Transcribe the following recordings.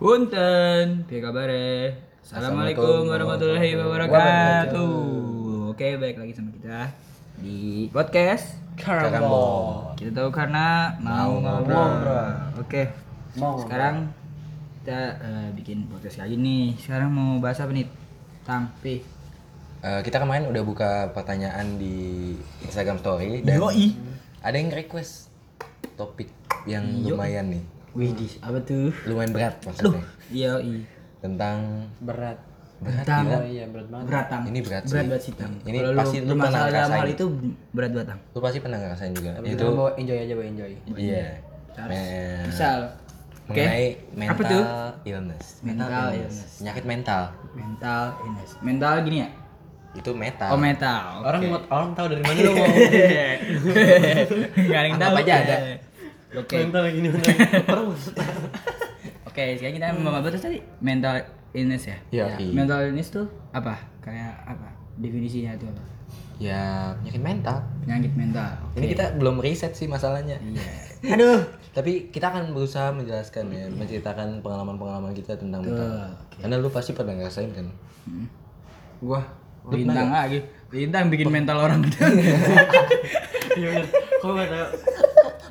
Punten, piye kabar Assalamualaikum warahmatullahi wabarakatuh. Oke, baik lagi sama kita di podcast Karambol. Kita tahu karena mau ngobrol. Oke. Mau Sekarang kita eh, bikin podcast lagi nih. Sekarang mau bahas apa nih? Tang, Pi. Eh, kita kemarin udah buka pertanyaan di Instagram Story dan Yoi. ada yang request topik yang lumayan nih, Wih, apa tuh? lumayan berat maksudnya Iya, iya. tentang berat berat Tang. gila. oh iya berat banget Berat, Tang. Ini berat berat sih. banget sih, Tang. Ini Kalau pasti lu pernah bermasalah dalam ngerasain. hal itu berat banget, Tang. Lu pasti pernah ngerasain juga. tapi itu mau enjoy aja boy enjoy iya. Me- Misal, oke. mengenai mental Apa tuh? illness. Mental illness. Penyakit mental. Mental illness. Mental gini ya? Itu metal. Oh, metal. orang mau orang tahu dari mana lu mau Enggak ada yang tahu. Aja ada. Oke. mental nih orang mau Oke, sekarang kita mau apa tuh tadi? Mental illness ya? Iya. Mental illness tuh apa? Kayak apa? Definisinya itu apa? Ya, penyakit mental. Penyakit mental. Ini kita belum riset sih masalahnya. Iya. Aduh. Tapi kita akan berusaha menjelaskan ya, menceritakan pengalaman-pengalaman kita tentang mental. Karena lu pasti pernah ngerasain kan. Hmm. gua Lintang lagi. Lintang bikin mental orang gitu. iya kok tahu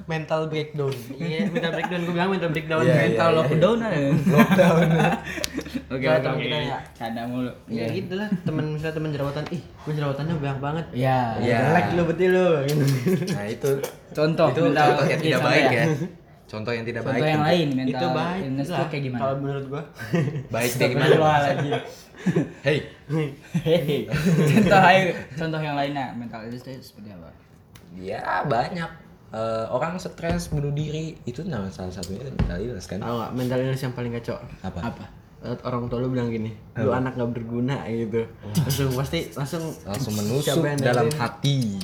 Mental breakdown. iya mental breakdown gua bilang mental breakdown Iya, mental lockdown ada. Lockdown. Oke, oke, teman oke. kita ya. Canda mulu. ya gitu lah temen misalnya temen jerawatan ih gua jerawatannya banyak banget Iya. Iya. jelek lu betul lu Nah, itu Contoh itu mental contoh yang tidak baik apa ya. Contoh yang tidak baik. Contoh yang lain mental itu baik illness lah kayak gimana? kalau menurut gua Baik deh gimana? lagi. Hey, Hehehe. contoh contoh yang lainnya mental illness itu seperti apa? ya banyak Eh, orang stres bunuh diri itu nama salah satunya mental illness kan? tahu nggak mental illness yang paling kacau Apa? Apa? Orang tua lu bilang gini lu anak gak berguna gitu langsung pasti langsung Langsung menusuk dalam hati.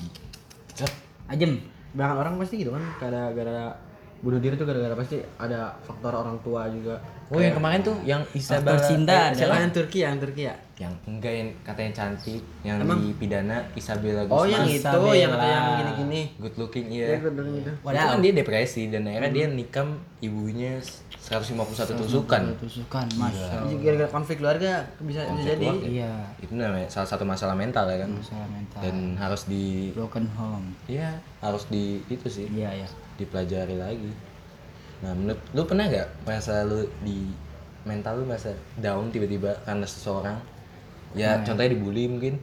Ajem. Banyak orang pasti gitu kan gara-gara bunuh diri tuh gara-gara pasti ada faktor orang tua juga. Oh yang kemarin tuh yang Isabella Faktor cinta eh, ada. siapa? Yang Turki, yang Turki ya. yang enggak yang katanya cantik yang dipidana Isabella Oh Guzman. yang itu, Isabella. yang kata yang gini-gini. good looking Iya, iya gue bilang gitu. Itu kan dia depresi dan akhirnya dia nikam ibunya 151 tusukan Tusukan, masya Allah. Jadi Gara-gara konflik keluarga bisa bisa jadi. keluarga. Iya. itu namanya salah satu masalah mental ya kan Masalah mental. dan harus di Broken home. ya harus di itu sih Iya, iya. Dipelajari lagi nah menurut lu pernah nggak merasa lu di mental lu merasa down tiba-tiba karena seseorang ya contohnya dibully mungkin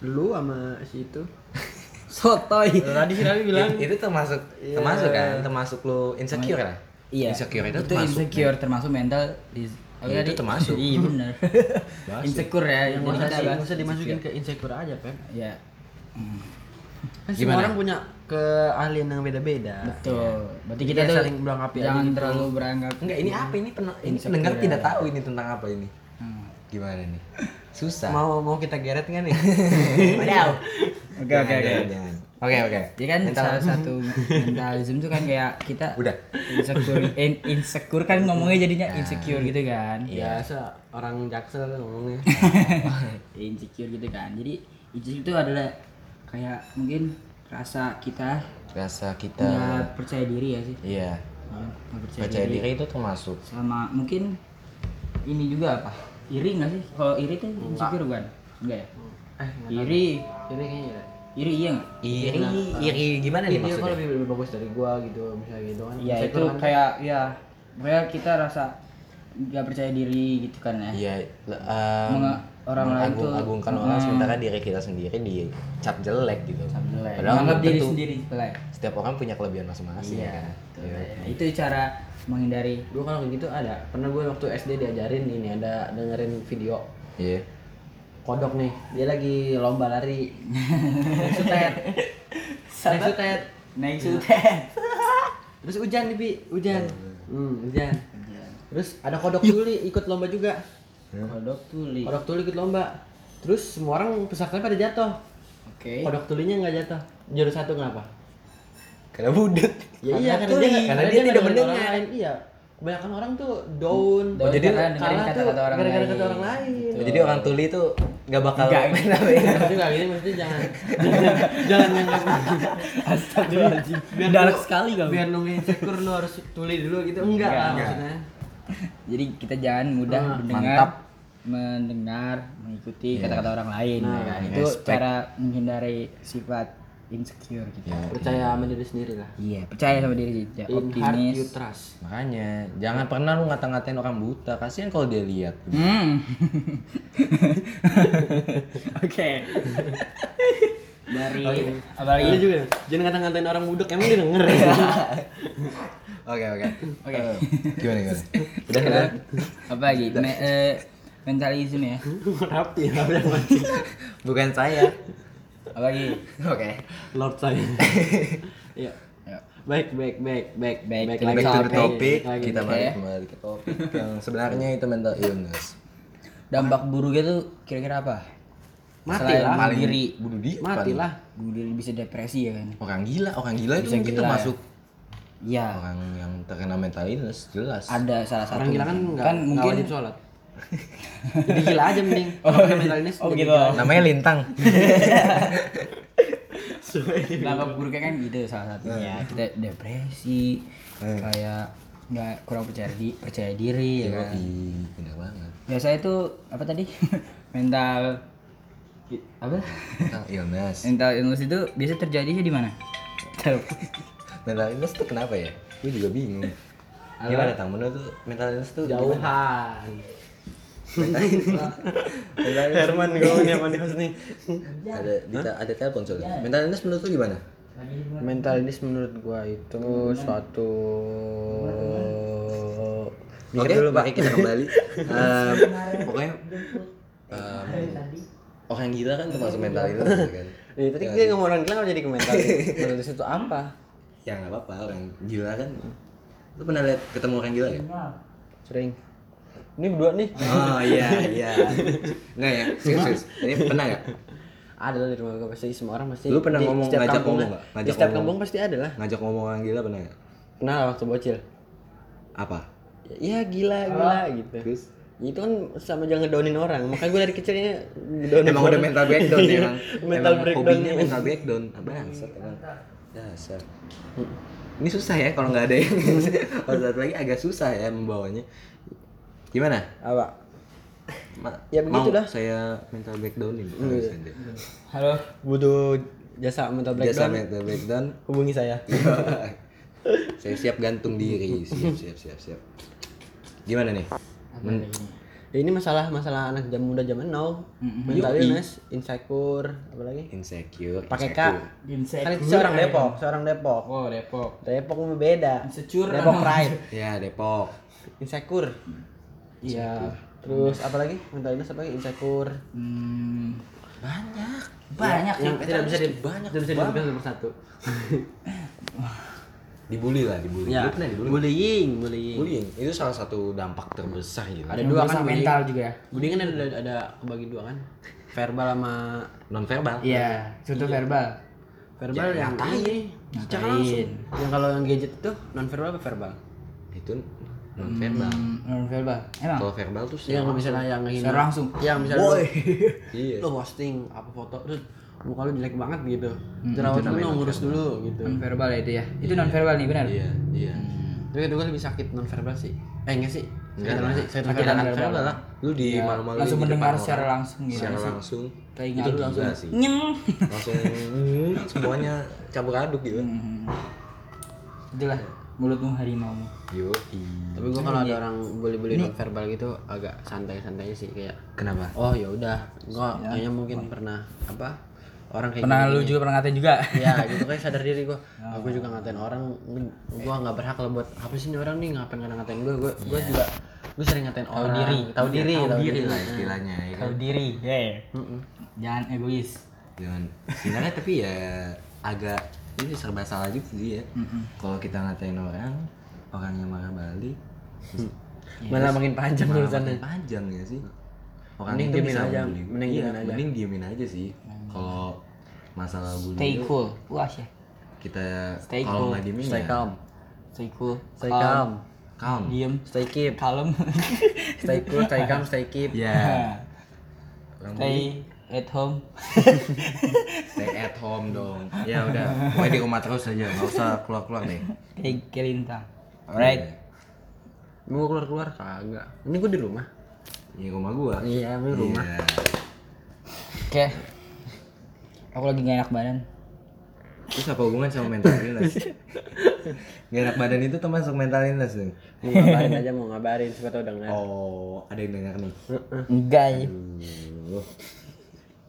Lu sama si itu. Sotoy. Tadi si Rami bilang itu termasuk termasuk kan termasuk lu insecure lah Iya. insecure itu, itu termasuk insecure termasuk mental dis Iya, itu termasuk. Iya benar. insecure ya. yang Jadi kita usah, dimasukin ke insecure aja, Pep. Iya. Hmm, Kan semua Gimana? orang punya keahlian yang beda-beda. betul. Berarti Jadi kita tuh saling aja jangan gitu. terlalu beranggap enggak ini apa ini pernah ini pendengar ya. tidak tahu ini tentang apa ini Hmm. gimana nih susah Mau mau kita geret nggak nih? Wadaw. Oke oke oke. Oke oke Jadi kan salah satu mentalism itu kan kayak kita udah insecure in- insecure kan ngomongnya jadinya insecure gitu kan. Biasa orang jaksel tuh ngomongnya. insecure gitu kan. Jadi insecure itu adalah kayak mungkin rasa kita rasa kita nggak percaya diri ya sih. iya Ya, nggak percaya, percaya diri. diri itu termasuk Sama mungkin ini juga apa? Iri nggak sih? Kalau iri tuh insecure bukan? Enggak ya? Eh, Iri, ini kayaknya. iri iya nggak? iri iri gimana nih maksudnya lebih, lebih bagus dari gua gitu, misalnya gitu kan. Iya itu kan. kayak ya kayak kita rasa nggak percaya diri gitu kan ya. iya um, orang lain tuh agungkan orang sementara diri kita sendiri dicap jelek gitu Jelek. padahal Menganggap diri tentu. sendiri jelek. setiap orang punya kelebihan masing-masing ya kan Tuh, ya. Itu cara menghindari Gua kalau gitu ada. Pernah gue waktu SD diajarin ini ada dengerin video iya kodok nih. Dia lagi lomba lari. Naik sutet. Naik sutet. naik sutet. Terus hujan nih, Bi. Hujan. Hmm, hujan. Terus ada kodok tuli ikut lomba juga. Kodok tuli. Kodok tuli ikut lomba. Terus semua orang pesertanya pada jatuh. Oke. Kodok tulinya nggak jatuh. Juara satu kenapa? karena budek Ya iya karena tuli. dia Karena dia tidak nggak dengerin mendengar. Iya. Kebanyakan orang tuh down. Down jadi karena dengerin kalah tuh kata-kata orang lain. kata orang lain. Oh, jadi orang tuli itu nggak bakal Nggak. Maksudnya nggak gini, maksudnya jangan jangan, jangan yang Astagfirullahaladzim. biar Dark sekali kamu. Biar lu insecure lu harus tuli dulu gitu. Enggak lah Enggak. maksudnya. Jadi kita jangan mudah Ah, mendengar mantap. mendengar mengikuti Iya. kata-kata orang lain ya kan. Itu respect. cara menghindari sifat insecure kita. Ya, Percaya sama diri sendiri lah. Iya, percaya sama diri sendiri, In heart you optimis. trust. makanya jangan pernah lu ngata-ngatain orang buta kasihan kalau dia lihat Hmm. Oke. Dari apa lagi? Lu juga jangan ngata-ngatain orang budek emang dia denger. oke oke Oke. Eh, gimana gimana Udah, udah. Apa lagi? Me, eh, mentalisme ya. Rapi, rapi mancing. bukan saya Apa lagi? oke Lord saya. Iya. Ya. Baik, baik, baik, baik, Baik, baik back the to the topic. topic Lagi. kita balik kembali ke topik yang sebenarnya itu mental illness Dampak buruknya tuh kira-kira apa? Mati lah. bunuh diri. bunuh diri Mati lah. Bunuh diri bisa depresi ya kan? orang gila orang gila itu Bisa mungkin gila, termasuk Iya. orang yang terkena mental illness jelas Ada salah satu. Orang gila kan enggak kan mungkin wajib sholat. Jadi gila aja mending. Oh, mental illness Oh gitu. gila. namanya lintang Dampak buruknya kan gitu salah satunya. Kita depresi, Eh. kayak nggak kurang percaya di percaya diri ya kan. Ih, bener banget Biasanya itu apa tadi? mental apa? mental illness Mental illness itu biasa terjadinya di mana? Mental illness tuh kenapa ya gue juga bingung gimana tang menurut tuh mental illness tuh gimana? Jauhan. Herman gue nih sama dia nih. ada ada ada telepon soalnya mental illness menurut lu gimana Mental illness menurut gua itu suatu Oke, mari kita kembali. Em, pokoknya em, orang gila kan termasuk mental illness ya kan. Eh, tadi dia ngomong orang gila jadi ke mental illness itu apa? Ya nggak apa-apa orang gila kan. Lu pernah lihat ketemu orang gila ya? Sering. Ini berdua nih. Oh iya iya. Enggak ya, serius, serius. Ini pernah nggak? Ada lah di rumah gua pasti semua orang pasti. Lu pernah di ngomong- setiap ngajak kampung ngomong nggak? Di Ngajak setiap ngomong. kampung pasti ada lah. Ngajak ngomong orang gila pernah nggak? Kenal waktu bocil. Apa? Ya gila gila gitu. Terus? Itu kan sama jangan ngedownin orang. Makanya gue dari kecilnya ngedownin Emang udah orang. mental breakdown ya emang. mental emang breakdown. hobinya mental breakdown. Bangsat emang. Dasar. Ini susah ya kalau nggak ada yang kalau satu lagi agak susah ya membawanya. Gimana? Apa? Ma- Ya mau begitulah. saya mental breakdownin. Halo. Butuh jasa mental Jasa breakdown. mental breakdown. Hubungi saya. saya siap gantung diri. Siap siap siap siap. Gimana nih? Men- Ya, ini masalah masalah anak jam muda zaman now. Mental illness, insecure, apa lagi? insecure. Pakai K. insecure. Kan itu seorang Depok, seorang Depok. Oh Depok. Depok beda. Insecure. Depok Pride. Ya Depok. Insecure. Iya. Terus apa lagi? Mental illness apa lagi? Insecure. Hmm, Banyak. banyak sih. Yang tidak bisa di banyak tidak bisa nomor satu. Dibully lah, dibully. Ya. Lu pernah dibully? Bullying, bullying. Bullying itu salah satu dampak terbesar gitu. Ada dua kan bullying. mental juga ya. Bullying kan ada ada, ada kebagi dua kan. Verbal sama Non verbal. Iya, contoh verbal. verbal Ya, yang ngatain. secara langsung. Yang kalau yang gadget itu non verbal apa verbal? Itu non verbal. Hmm, non verbal. Emang. Kalau verbal tuh Yang bisa yang ini. Secara langsung. Yang. Iya. lo posting apa foto terus muka lu jelek banget gitu. Jerawat lu ngurus dulu gitu. Non verbal ya itu ya. Itu non verbal nih benar. Iya, iya. Tapi itu gue lebih sakit non verbal sih. Eh enggak sih? Enggak lah. sih? Sakit Sakit non verbal lah. Lu di Ya, malu-malu langsung di mendengar depan secara langsung gitu Secara sih. langsung. Telinga itu langsung sih. nyeng. Langsung hmm, semuanya campur aduk gitu. Hmm. Itulah mulutmu harimau. Yo. Tapi gue kalau ada orang bully-bully non verbal gitu agak santai-santai sih kayak Kenapa? oh ya udah gua kayaknya mungkin pernah apa orang kayak Pernah gini, lu juga pernah ngatain juga. ya gitu kayak sadar diri gue aku juga ngatain orang gue nggak berhak lah buat apa sih ini orang nih ngapain kadang ngatain gue gue gue juga gue sering ngatain orang diri. tahu diri Tahu diri diri lah istilahnya ya kan. Tahu diri. Yeah. Mm-mm. Jangan egois. Jangan sebenarnya tapi ya agak ini serba salah juga sih ya. Kalau kita ngatain orang, orangnya marah balik, terus malah makin panjang malah urusannya makin panjang ya sih. Orang Mending itu diemin bisa aja, bully. mending Iya, aja. Mending diemin aja sih. Kalau masalah bully Stay itu cool. Puas ya. kita Stay kalau cool. nggak diemin stay ya calm Stay cool. stay calm calm. Diem. stay keep Kalem. stay cool stay calm stay keep Ya. Bully, Stay at home. stay at home dong. Ya udah, pokoknya di rumah terus aja, nggak usah keluar-keluar deh. Kayak kelintang. Alright. Mau keluar keluar kagak. Ini gue di rumah. Ini rumah gua. Iya, ini rumah. Iya. Oke. Aku lagi gak enak badan. Terus apa hubungan sama mental illness? Gak enak badan itu termasuk mental illness dong? Mau ngabarin aja mau ngabarin siapa tau denger. Oh, ada yang dengar nih. Enggak ya.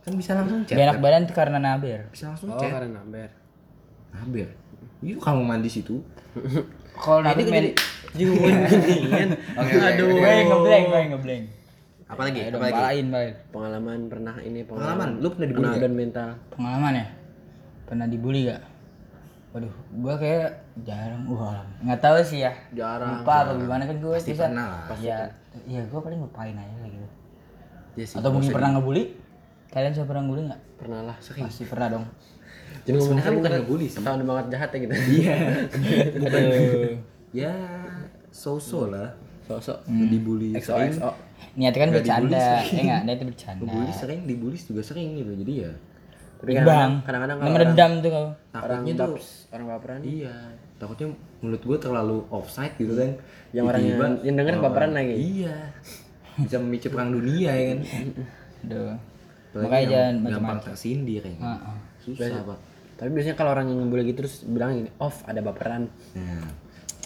Kan bisa langsung chat. Gak enak badan tuh karena naber. Bisa langsung Oh, chat. karena naber. Hampir. Yuk kamu mandi situ. Kalau naber men... Jangan. Oke, Aduh. Gue ngeblank, gue ngeblank. Apa lagi? Ayo dong, Apa lagi? palain, palain. Pengalaman pernah ini Pengalaman, pengalaman. lu pernah dibully Pernah dan mental. Pengalaman ya? Pernah dibully gak? Waduh, gua kayak jarang. Wah, nggak tahu sih ya. Jarang. Lupa atau gimana kan gue Pasti pernah lah. Ya, iya gue paling lupain aja gitu. Iya sih. Atau mungkin pernah ngebully? Kalian sudah pernah ngebully nggak? Pernah lah. Pasti pernah dong. Jadi Sebenarnya bukan ngebully sih. Ketahuan banget jahat ya gitu. Iya. Aduh. Ya, so-so lah. Sosok. Dibully sering. XOXO. Niatnya kan bercanda. Eh enggak, niatnya bercanda. Dibully sering, dibully juga sering gitu. Jadi ya Tapi Bang, kadang-kadang orang, meredam tuh kau. orang takutnya tuh baps, orang baperan. Iya, takutnya menurut gue terlalu offside gitu kan. Yang orang yang- yang denger orang- baperan lagi. Iya. Bisa memicu perang dunia ya kan. Aduh. Apalagi Makanya jangan gampang tersindir ya. kan. Heeh. Susah, Pak. Tapi biasanya kalau orang yang ngebully gitu terus bilang gini, off ada baperan. Nah,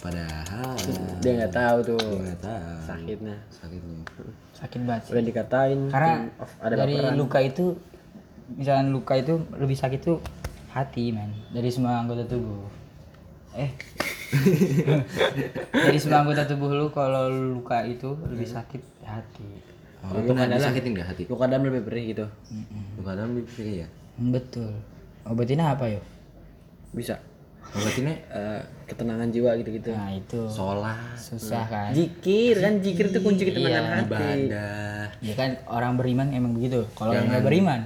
padahal Dia nggak tahu tuh dia nggak tahu sakitnya. sakitnya. Sakit banget sih. Udah dikatain. Karena off ada dari baperan. luka itu misalnya luka itu lebih sakit tuh hati man dari semua anggota tubuh eh dari semua anggota tubuh lu kalau luka itu lebih sakit hati Oh, lu pernah disakitin nggak hati? Luka dalam lebih perih gitu. Luka dalam lebih ya. Hmm, betul obatinnya apa yo Bisa. Obatinnya Eh, ketenangan jiwa gitu-gitu. nah itu sholat, susah kan Zikir kan zikir itu kunci ketenangan Iya. hati. ibadah. ya kan orang beriman emang begitu kalau yang nggak beriman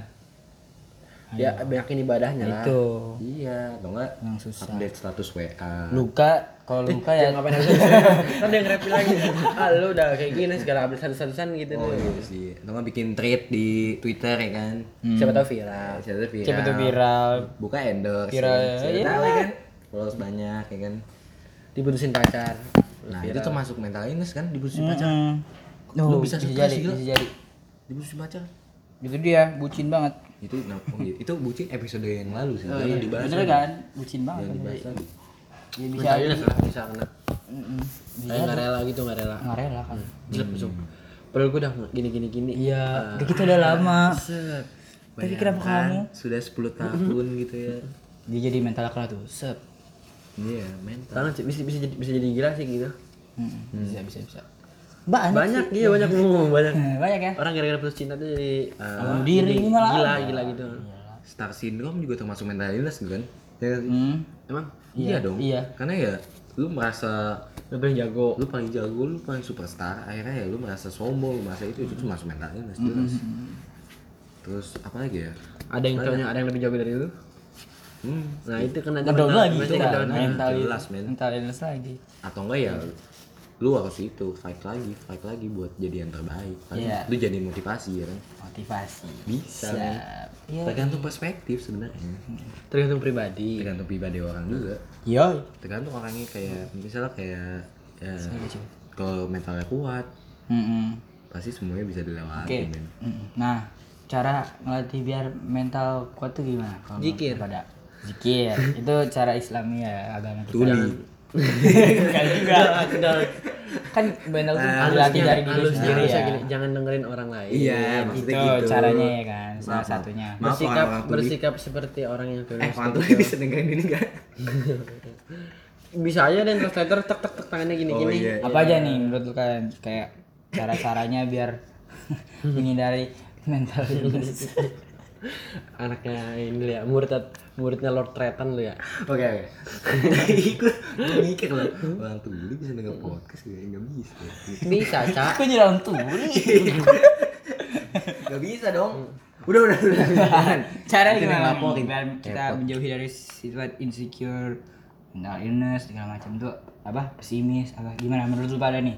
Ya banyakin ibadahnya lah. itu Iya, atau enggak yang susah update status WA. luka kalau luka ya Ngapain aja? Kan dia nge lagi. Ah lu udah kayak gini segala update satu-satusan gitu Oh tuh. iya sih. Atau enggak bikin thread di Twitter ya kan. Siapa tahu viral. Siapa tahu viral. siapa tuh viral Buka endorse. Viral, ya. Siapa iya. tahu ya kan. Followers banyak ya kan. Diputusin pacar. Nah, itu termasuk mental illness kan dibutuhin pacar. Hmm. Lu Oh, bisa bisa stres jadi gila. bisa jadi Dibutuhin pacar. itu dia bucin banget Itu nah, oh iya, itu bucin episode yang lalu sih. Jangan dibahas. bener kan bucin banget Jangan dibahas lagi. ya bisa Bisa aja lah bisa kena. Kayak nggak rela gitu nggak rela. nggak rela kan Jelek langsung. Padahal gue udah gini gini gini. iya udah kita udah lama Set. Tapi kenapa kamu? Sudah 10 tahun gitu ya. dia jadi mental kalah tuh set Iya, mental. Tangan sih bisa bisa jadi bisa jadi gila sih gitu. Mm-mm. bisa bisa bisa banyak Banyak iya banyak ngomong banyak. banyak ya Orang gara-gara putus cinta tuh jadi bunuh diri jadi ini malah gila gila gitu. Star syndrome juga termasuk mental illness kan? Ya, sih? hmm. Emang iya dong. iya. Karena ya lu merasa lu paling jago. lu paling jago, lu paling superstar, akhirnya ya lu merasa sombong, lu merasa itu itu masuk mental illness jelas. Terus apa lagi ya? Ada yang cowoknya ada yang lebih jago dari lu. Hmm, Nah itu Ngedon mental- lagi itu kan mental jelas, men. mental illness lagi atau enggak ya lu harus itu fight lagi, fight lagi buat jadi yang terbaik. Kan Iya. Lu jadi motivasi ya kan? motivasi Bisa. Iya Tergantung perspektif sebenarnya. Tergantung pribadi. Tergantung pribadi orang juga. yo Tergantung orangnya kayak misalnya kayak ya, kalau mentalnya kuat Mm-mm. pasti semuanya bisa dilewati Oke. men. Nah, cara ngelatih biar mental kuat tuh gimana? Kalau Zikir. Pada zikir. itu cara Islami ya agama kita. Tuli. Enggak juga. Kan mental tuh dilatih dari diri sendiri ya. jangan dengerin orang lain. Iya, Itu maksudnya gitu. caranya ya kan, salah satunya. Maaf bersikap bersikap seperti orang yang tulus. Eh, orang tuli bisa dengerin ini enggak? Bisa aja dan translator tek tek tek tangannya gini Oh gini. iya. Apa aja nih menurut lu kalian kayak cara-caranya biar menghindari mental illness? Anaknya ini ya murid muridnya Lord Tretan lu ya. Oke, oke. Ikut mikir loh. Orang tuli bisa denger podcast ya? Enggak bisa. Bisa, Cak. Aku jadi orang tuli. Enggak bisa dong. Udah, udah, udah. Cara Kita gimana ngelaporin. biar kita menjauhi dari sifat insecure, mental illness segala macam tuh apa pesimis apa gimana menurut lu pada nih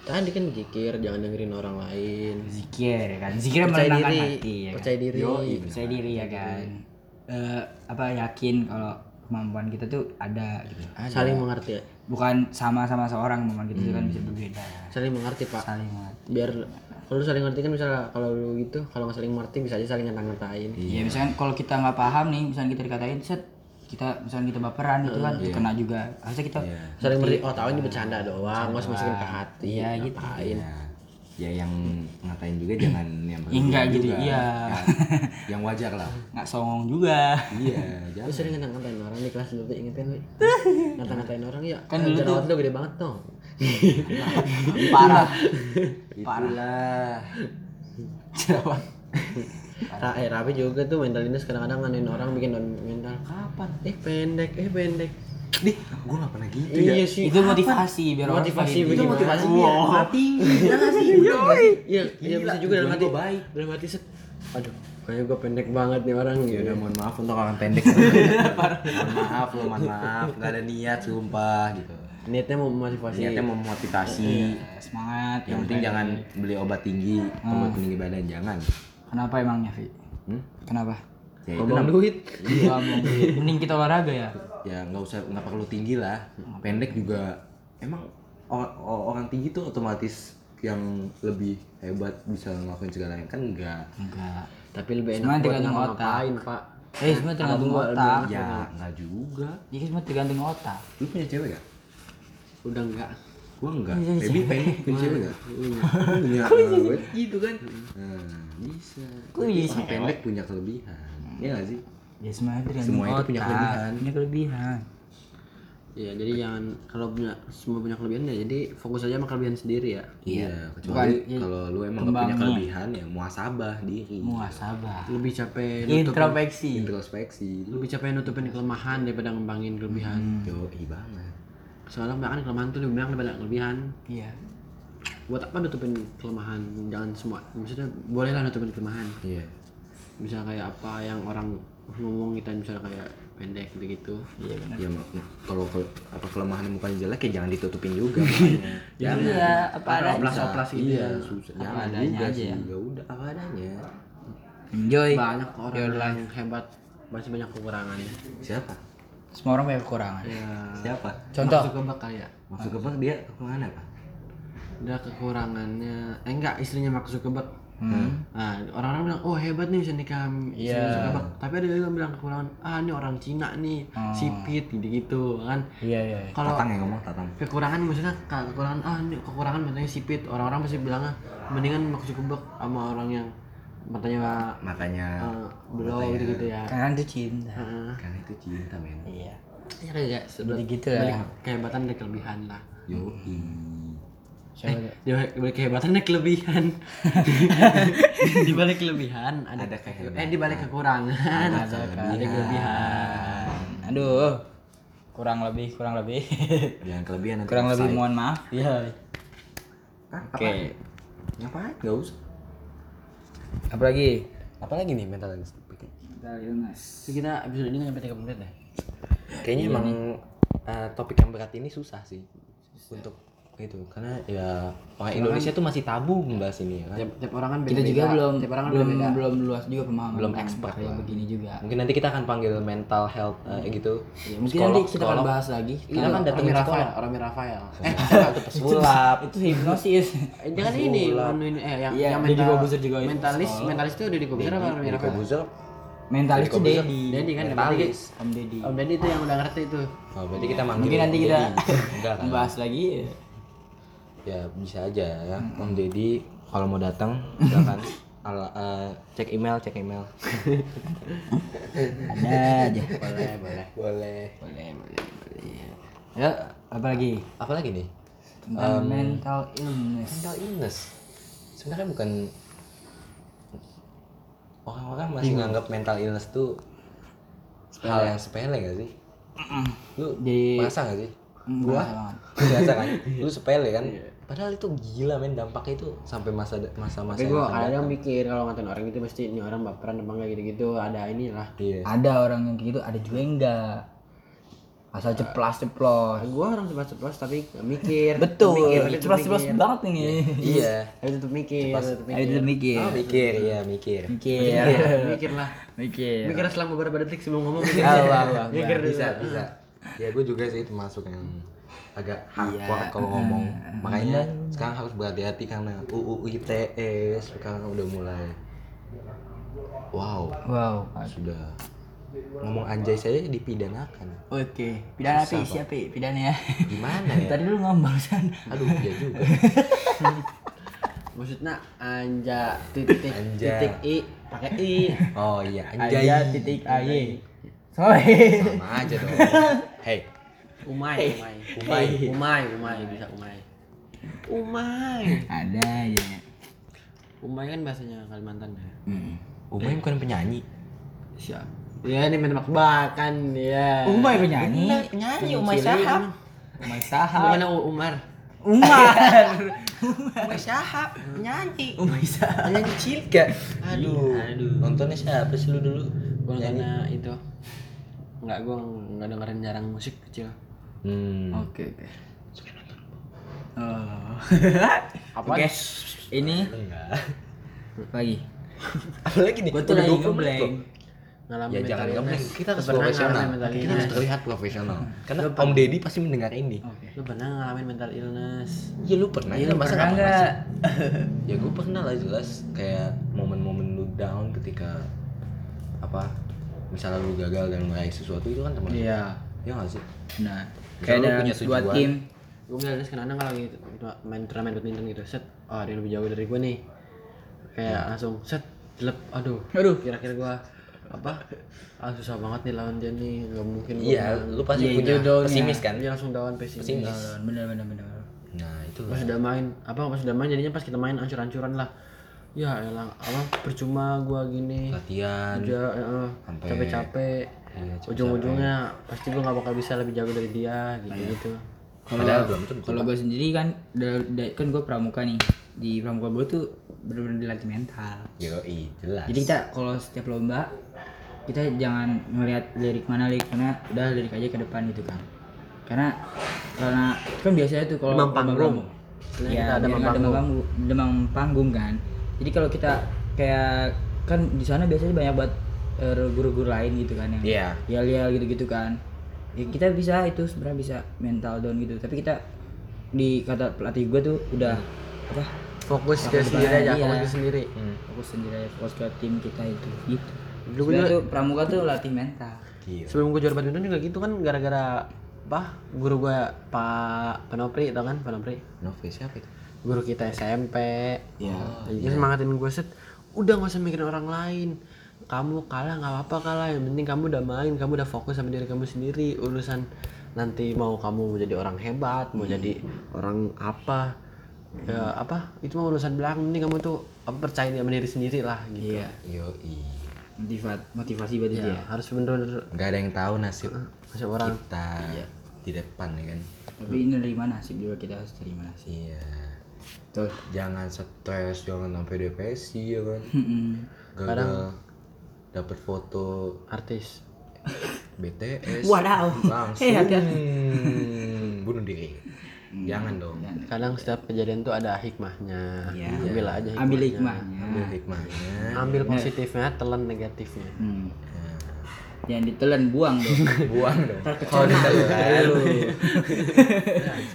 Tadi kan zikir, jangan dengerin orang lain. zikir ya kan zikir Percaya menenangkan diri, hati ya kan? percaya diri. Yoi, percaya diri ya kan Eh, apa yakin kalau kemampuan kita tuh ada gitu Saling mengerti. bukan sama-sama seorang momen gitu kan bisa berbeda saling mengerti pak saling mengerti. biar kalau saling ngerti kan misalnya kalau lu gitu kalau nggak saling ngerti bisa aja saling ngata-ngatain Iya, misalkan kalau kita nggak paham nih, misalnya kita dikatain set kita misalnya kita baperan gitu kan, kena juga. Harusnya kita saling ngerti oh tahu ini bercanda doang nggak usah masukin ke hati Iya, gitu. ngapain ya, ya yang ngatain juga jangan yang Ya, enggak berlebihan gitu, juga. iya. Ya, yang wajar lah nggak songong juga. iya lu jangan sering ngata-ngatain orang di kelas dulu tuh ingetin lu ngata-ngatain orang ya Kan kan dulu jerawat lu gede banget dong Parah. itulah Jerawat. Ra eh, Rapi juga tuh mental ini kadang-kadang nganin orang bikin down mental kapan eh pendek eh pendek Dih, gue gak pernah gitu ya. iya sih Itu motivasi biar orang motivasi semakin- bikin motivasi biar mati Iya gak sih? iya iya bisa juga dalam hati baik. dalam hati set aduh kayaknya gue pendek banget nih orang Ya udah mohon maaf untuk orang pendek. mohon maaf lo, mohon maaf. Gak ada niat sumpah gitu. niatnya mau memotivasi Niatnya memotivasi. Semangat. Yang penting jangan beli obat tinggi, obat tinggi badan jangan. Kenapa emangnya, Vi? Hmm? Kenapa? Ya itu ngomong duit Iya, mau mending kita olahraga ya. ya nggak usah nggak perlu tinggi lah. Pendek juga emang or- or- orang tinggi tuh otomatis yang lebih hebat bisa ngelakuin segalanya kan enggak Enggak. tapi lebih enak buat tergantung ngapain pak Eh, semua tergantung otak. ya enggak juga Jadi semua tergantung otak. lu punya cewek gak? udah enggak gua enggak baby pengen punya cewek gak? punya cewek gitu kan nah bisa Kok bisa? Pendek punya kelebihan ya gak sih? Ya semuanya tergantung Semua itu punya kelebihan. Punya kelebihan. Iya, jadi jangan kalau punya semua punya kelebihan ya jadi fokus aja sama kelebihan sendiri ya. iya kecuali Bukan, kalau lu emang gak punya kelebihan ya muasabah diri Muasabah. Lebih capek nutupin, Introspeksi. introspeksi lebih capek nutupin kelemahan daripada ngembangin kelebihan. yo banget Soalnya bahkan kelemahan tuh lebih banyak daripada kelebihan. Iya. Buat apa nutupin kelemahan? Jangan semua. Maksudnya bolehlah nutupin kelemahan. iya Bisa kayak apa yang orang ngomong kita misalnya kayak pendek gitu-gitu. Iya benar. ya mak- kalau ke- apa kelemahan mukanya jelek ya jangan ditutupin juga makanya. jangan Iya, apa adanya. Oplas-oplas gitu iya ya. susah Apa jangan adanya juga aja sih ya. ya udah apa adanya Enjoy. Banyak orang yang hebat masih banyak kekurangannya. siapa Semua orang punya kekurangan. Ya. siapa Contoh. Masuk kebak kali ya. maksud kebak dia ke mana apa Dia kekurangannya, eh enggak istrinya Mark Zuckerberg. Hmm. Nah, orang-orang bilang, oh hebat nih bisa nikah sama istri Iya. Tapi ada juga yang bilang kekurangan, ah ini orang Cina nih, sipit gitu-gitu kan. Iya iya. iya. Kalau tatang yang ngomong tatang kekurangan maksudnya kekurangan ah ini kekurangan matanya sipit. Orang-orang pasti bilangnya mendingan Mark Zuckerberg sama orang yang matanya makanya uh, belum gitu-gitu ya. Kan itu cinta. Heeh. kan itu cinta men Iya. Ya kayak Seperti gitu balik lah. kehebatan dan kelebihan lah. yoi Siapa Di balik kehebatan ada kelebihan. di balik kelebihan ada, Ada kehebatan. Eh di balik kekurangan ada, kelebihan. Aduh. Kurang lebih, kurang lebih. jangan kelebihan nanti kurang lebih mohon maaf. Iya. Oke. apaan? ngapain nggak usah Apalagi? apalagi nih mental illness Jadi kita episode ini nggak sampai 3 menit deh. kayaknya emang uh, topik yang berat ini susah sih untuk itu karena ya orang Indonesia tuh masih tabu membahas ini ya kan Tiap, tiap orang kan Kita beda-beda. juga belum tiap orang kan belum beda-beda. belum luas juga pemahaman. Belum tentang expert kayak begini juga. mungkin nanti kita akan panggil mental health uh, gitu Ya, mungkin nanti kita akan bahas lagi. kita kan sekolah Rafael, Romi Rafael. eh itu pesulap itu hipnosis. Eh, kan ini, anu ini eh yang Iya, yang mental, juga itu mentalis, mentalis itu Deddy Corbuzier apa Romi Rafael? Mentalis itu Dedi. Deddy kan mentalis Om Dedi. Om Deddy itu yang udah ngerti itu. oh berarti kita manggil Mungkin nanti kita enggak kan bahas lagi. Ya bisa aja ya. Om Deddy kalau mau datang silakan. Ala, eh, cek email cek email. Ada aja. Boleh, boleh. boleh. Boleh, boleh, boleh. Ya, apa lagi? apa lagi nih? Tentang mental illness. mental illness. Sebenarnya bukan orang-orang masih nganggap mental illness tuh hal yang sepele gak sih? Lu Jadi merasa gak sih gua merasa kan lu sepele kan padahal itu gila men dampaknya itu sampai masa masa masa Tapi gue kadang mikir kalau ngatain orang itu mesti ini orang baperan apa enggak gitu-gitu ada inilah. iya ada orang yang kayak gitu, ada juga yang enggak. Asal ceplas ceplos. Gue orang ceplas-ceplos tapi nggak mikir. Betul, Mikir, tapi ceplas ceplos mikir. banget ini. iya Tapi tetep mikir, tetep Ayo mikir. oh, mikir iya mikir Mikir. Mikir lah. Mikir. Mikir selama beberapa detik sebelum ngomong. mikir. Allah, Allah. Mikir bisa bisa ya gue juga sih termasuk yang agak hardcore kalau ngomong makanya sekarang harus berhati-hati karena UU ITE sekarang udah mulai wow Wow. sudah ngomong anjay saja dipidanakan Oke, pidana api siapa? ya? Pidana ya. gimana ya Tadi lu ngomong san. aduh ya juga maksudnya anja titik Anja. titik i pakai i oh iya anjay Aja titik ay. Sorry. sama aja dong. Hey. Umay umay. Umay. Umay umay bisa umay. Umay. Ada aja. umay kan bahasanya Kalimantan ya? Hmm. Umay bukan penyanyi. Siap ya ini main tebak-tebakan ya Umay penyanyi. penyanyi Umay Sahab. Umay Sahab. Gimana U- Umar? Umar. Umay Sahab penyanyi Umay Sahab. penyanyi Cilka aduh. Aduh. nontonnya siapa sih lu dulu? Gua karena itu nggak gua nggak dengerin jarang musik kecil hmm. Oke, oke. Oh. Apa? Oke. Ini enggak lagi. apalagi nih Gua tuh udah lagi 20 menit loh. ngebleng. ngalamin ya jangan illness. kita harus Lu profesional kita harus terlihat profesional karena Om Deddy pasti mendengar ini Oke. lu pernah ngalamin mental illness ya lu pernah Iya, ya lu masa pernah nggak pernah nggak? sih? ya gue pernah lah jelas kayak momen-momen lu down ketika apa misalnya lu gagal dan meraih sesuatu itu kan teman iya. Ya nggak sih? Nah, Misalnya kayak lu ada punya dua tim. gue kan anak kalau gitu main turnamen badminton gitu. Set oh ada yang lebih jauh dari gue nih. Kayak langsung set jelek. Aduh Aduh. kira-kira gue apa? Ah susah banget nih lawan dia nih. Nggak mungkin iya lu pasti Iya, punya pesimis kan? Dia langsung down pesimis. Pesimis. Bener bener bener. nah itu pas udah main apa pas udah main jadinya pas kita main ancur-ancuran lah ya elang apa percuma gua gini latihan udah eh, Sampai- capek-capek Iya, capek-capek. ujung-ujungnya pasti gua nggak bakal bisa lebih jago dari dia gitu gitu Kalau kalau gue sendiri kan da- da- kan gue pramuka nih. Di pramuka gue tuh bener-bener dilatih mental. Yoi, jelas Jadi kita kalau setiap lomba kita jangan ngelihat lirik mana lirik mana udah lirik aja ke depan gitu kan. Karena karena kan biasanya tuh kalau Demam panggung. ya nggak demam panggung, demam panggung kan. Jadi kalau kita kayak kan di sana biasanya banyak banget eh, guru-guru lain gitu kan yang Iya. yel-yel gitu-gitu kan. Ya, kita bisa itu sebenarnya bisa mental down gitu. Tapi kita di kata pelatih gue tuh udah apa? Fokus ke sendiri aja iya. fokus ke sendiri. Hmm. fokus sendiri aja, fokus ke tim kita itu gitu. Dulu tuh pramuka tuh latih mental. Gila. sebelum gue juara badminton juga gitu kan gara-gara apa? Guru gue Pak Panopri tau kan Panopri Novi siapa itu guru kita SMP ya dia semangatin gue set udah nggak usah mikirin orang lain. Kamu kalah nggak apa-apa kalah yang penting kamu udah main kamu udah fokus sama diri kamu sendiri. Urusan nanti mau kamu menjadi orang hebat mau jadi orang apa ya apa itu mah urusan belakang. Penting kamu tuh apa percaya sama diri sendiri lah gitu. Iya Yoi. Motivat motivasi buat ya, dia ya. harus bener-bener nggak ada yang tahu nasib masuk orang. kita di depan ya kan? Tapi ini nerima nasib juga kita? Harus terima nasib? Iya tuh jangan stres jangan sampai depresi ya kan? Gagal dapat foto artis. BTS Wadaw. langsung. Eh, hati-hati. bunuh diri. Jangan dong. Kadang setiap kejadian tuh ada hikmahnya. Iya. ambil aja ambil hikmahnya. hikmahnya ambil hikmahnya. Ambil positifnya telan negatifnya. Hmm. jangan ditelan buang dong. Buang dong. Kalau ditelan lu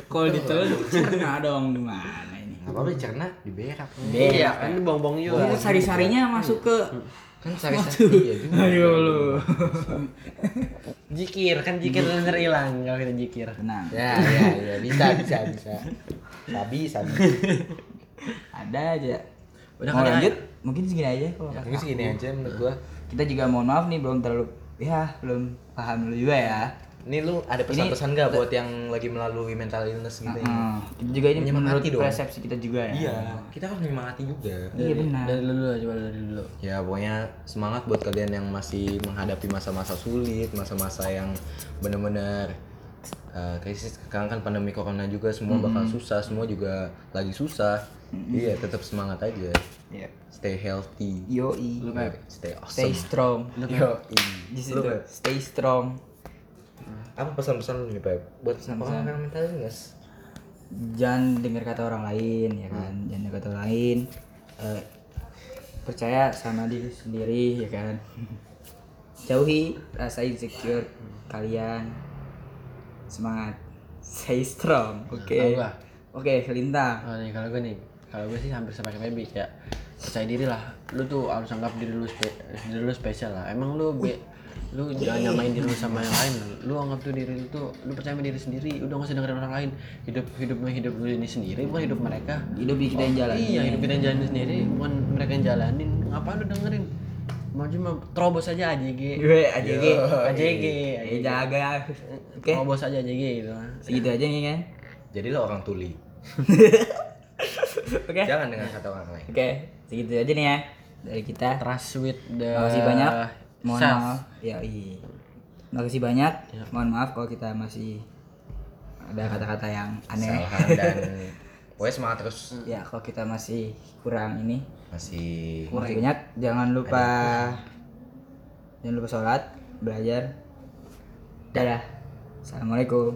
kalau ditelan cerna dong gimana apa-apa dicerna diberak. Iya kan bongbong juga itu sari-sarinya masuk ke kan sari sari ya juga ayo lu. Jikir kan jikir bener hilang kalau kita jikir. Tenang. Ya ya ya. Bisa bisa bisa. Sabi sabi. Ada aja. Udah mau kali lanjut? Mungkin segini aja kalau nggak mungkin segini aja menurut gua. Kita juga mohon maaf nih belum terlalu ya belum paham dulu juga ya ini lu ada pesan-pesan nggak buat yang lagi melalui mental illness gitu ya? Hmm, kita juga ini menurut dong. persepsi kita juga ya. Iya kita harus menyemangati juga. Iya benar. dari dulu coba dari dulu. Ya pokoknya semangat buat kalian yang masih menghadapi masa-masa sulit masa-masa yang bener-bener uh, krisis sekarang kan pandemi corona juga semua bakal susah semua juga lagi susah. Iya tetap semangat aja. Iya. stay healthy. Yoi. Stay stay awesome. strong. Yo situ. stay strong apa pesan-pesan lu nih Pep buat orang yang mental illness jangan dengar kata orang lain ya kan jangan dengar kata orang lain Eh, percaya sama diri sendiri ya kan jauhi rasa insecure kalian semangat Stay strong. Oke. Kalau gua? Oke, Selintang. Oh, nih kalau gue nih, kalau gue sih hampir sama kayak Baby kayak percaya diri lah. Lu tuh harus anggap diri lu spe- diri lu spesial lah. Emang lu be, lu jangan nyamain diri lu sama yang lain. Lu anggap tuh diri lu tuh lu percaya sama diri sendiri. Udah gak usah dengerin orang lain. Hidup hidupnya hidup lu ini sendiri bukan hidup mereka. Hidup kita yang jalan. Iya, hidup kita yang jalanin sendiri bukan mereka yang jalanin. Ngapain lu dengerin? Mau cuma terobos aja AJG. Gue AJG. AJG. Eh, jaga. Oke. Terobos aja AJG gitu. Segitu aja nih kan. Jadi lo orang tuli. Oke. Jangan dengan kata orang lain. Oke, segitu aja nih ya dari kita. Trust with the Makasih banyak. Mohon self. maaf. Ya, iya. Makasih banyak. Mohon maaf kalau kita masih ada kata-kata yang aneh. Kesalahan dan pokoknya semangat terus Ya, kalau kita masih kurang ini, masih masih banyak. Jangan lupa jangan lupa sholat, belajar. Dadah. Assalamualaikum.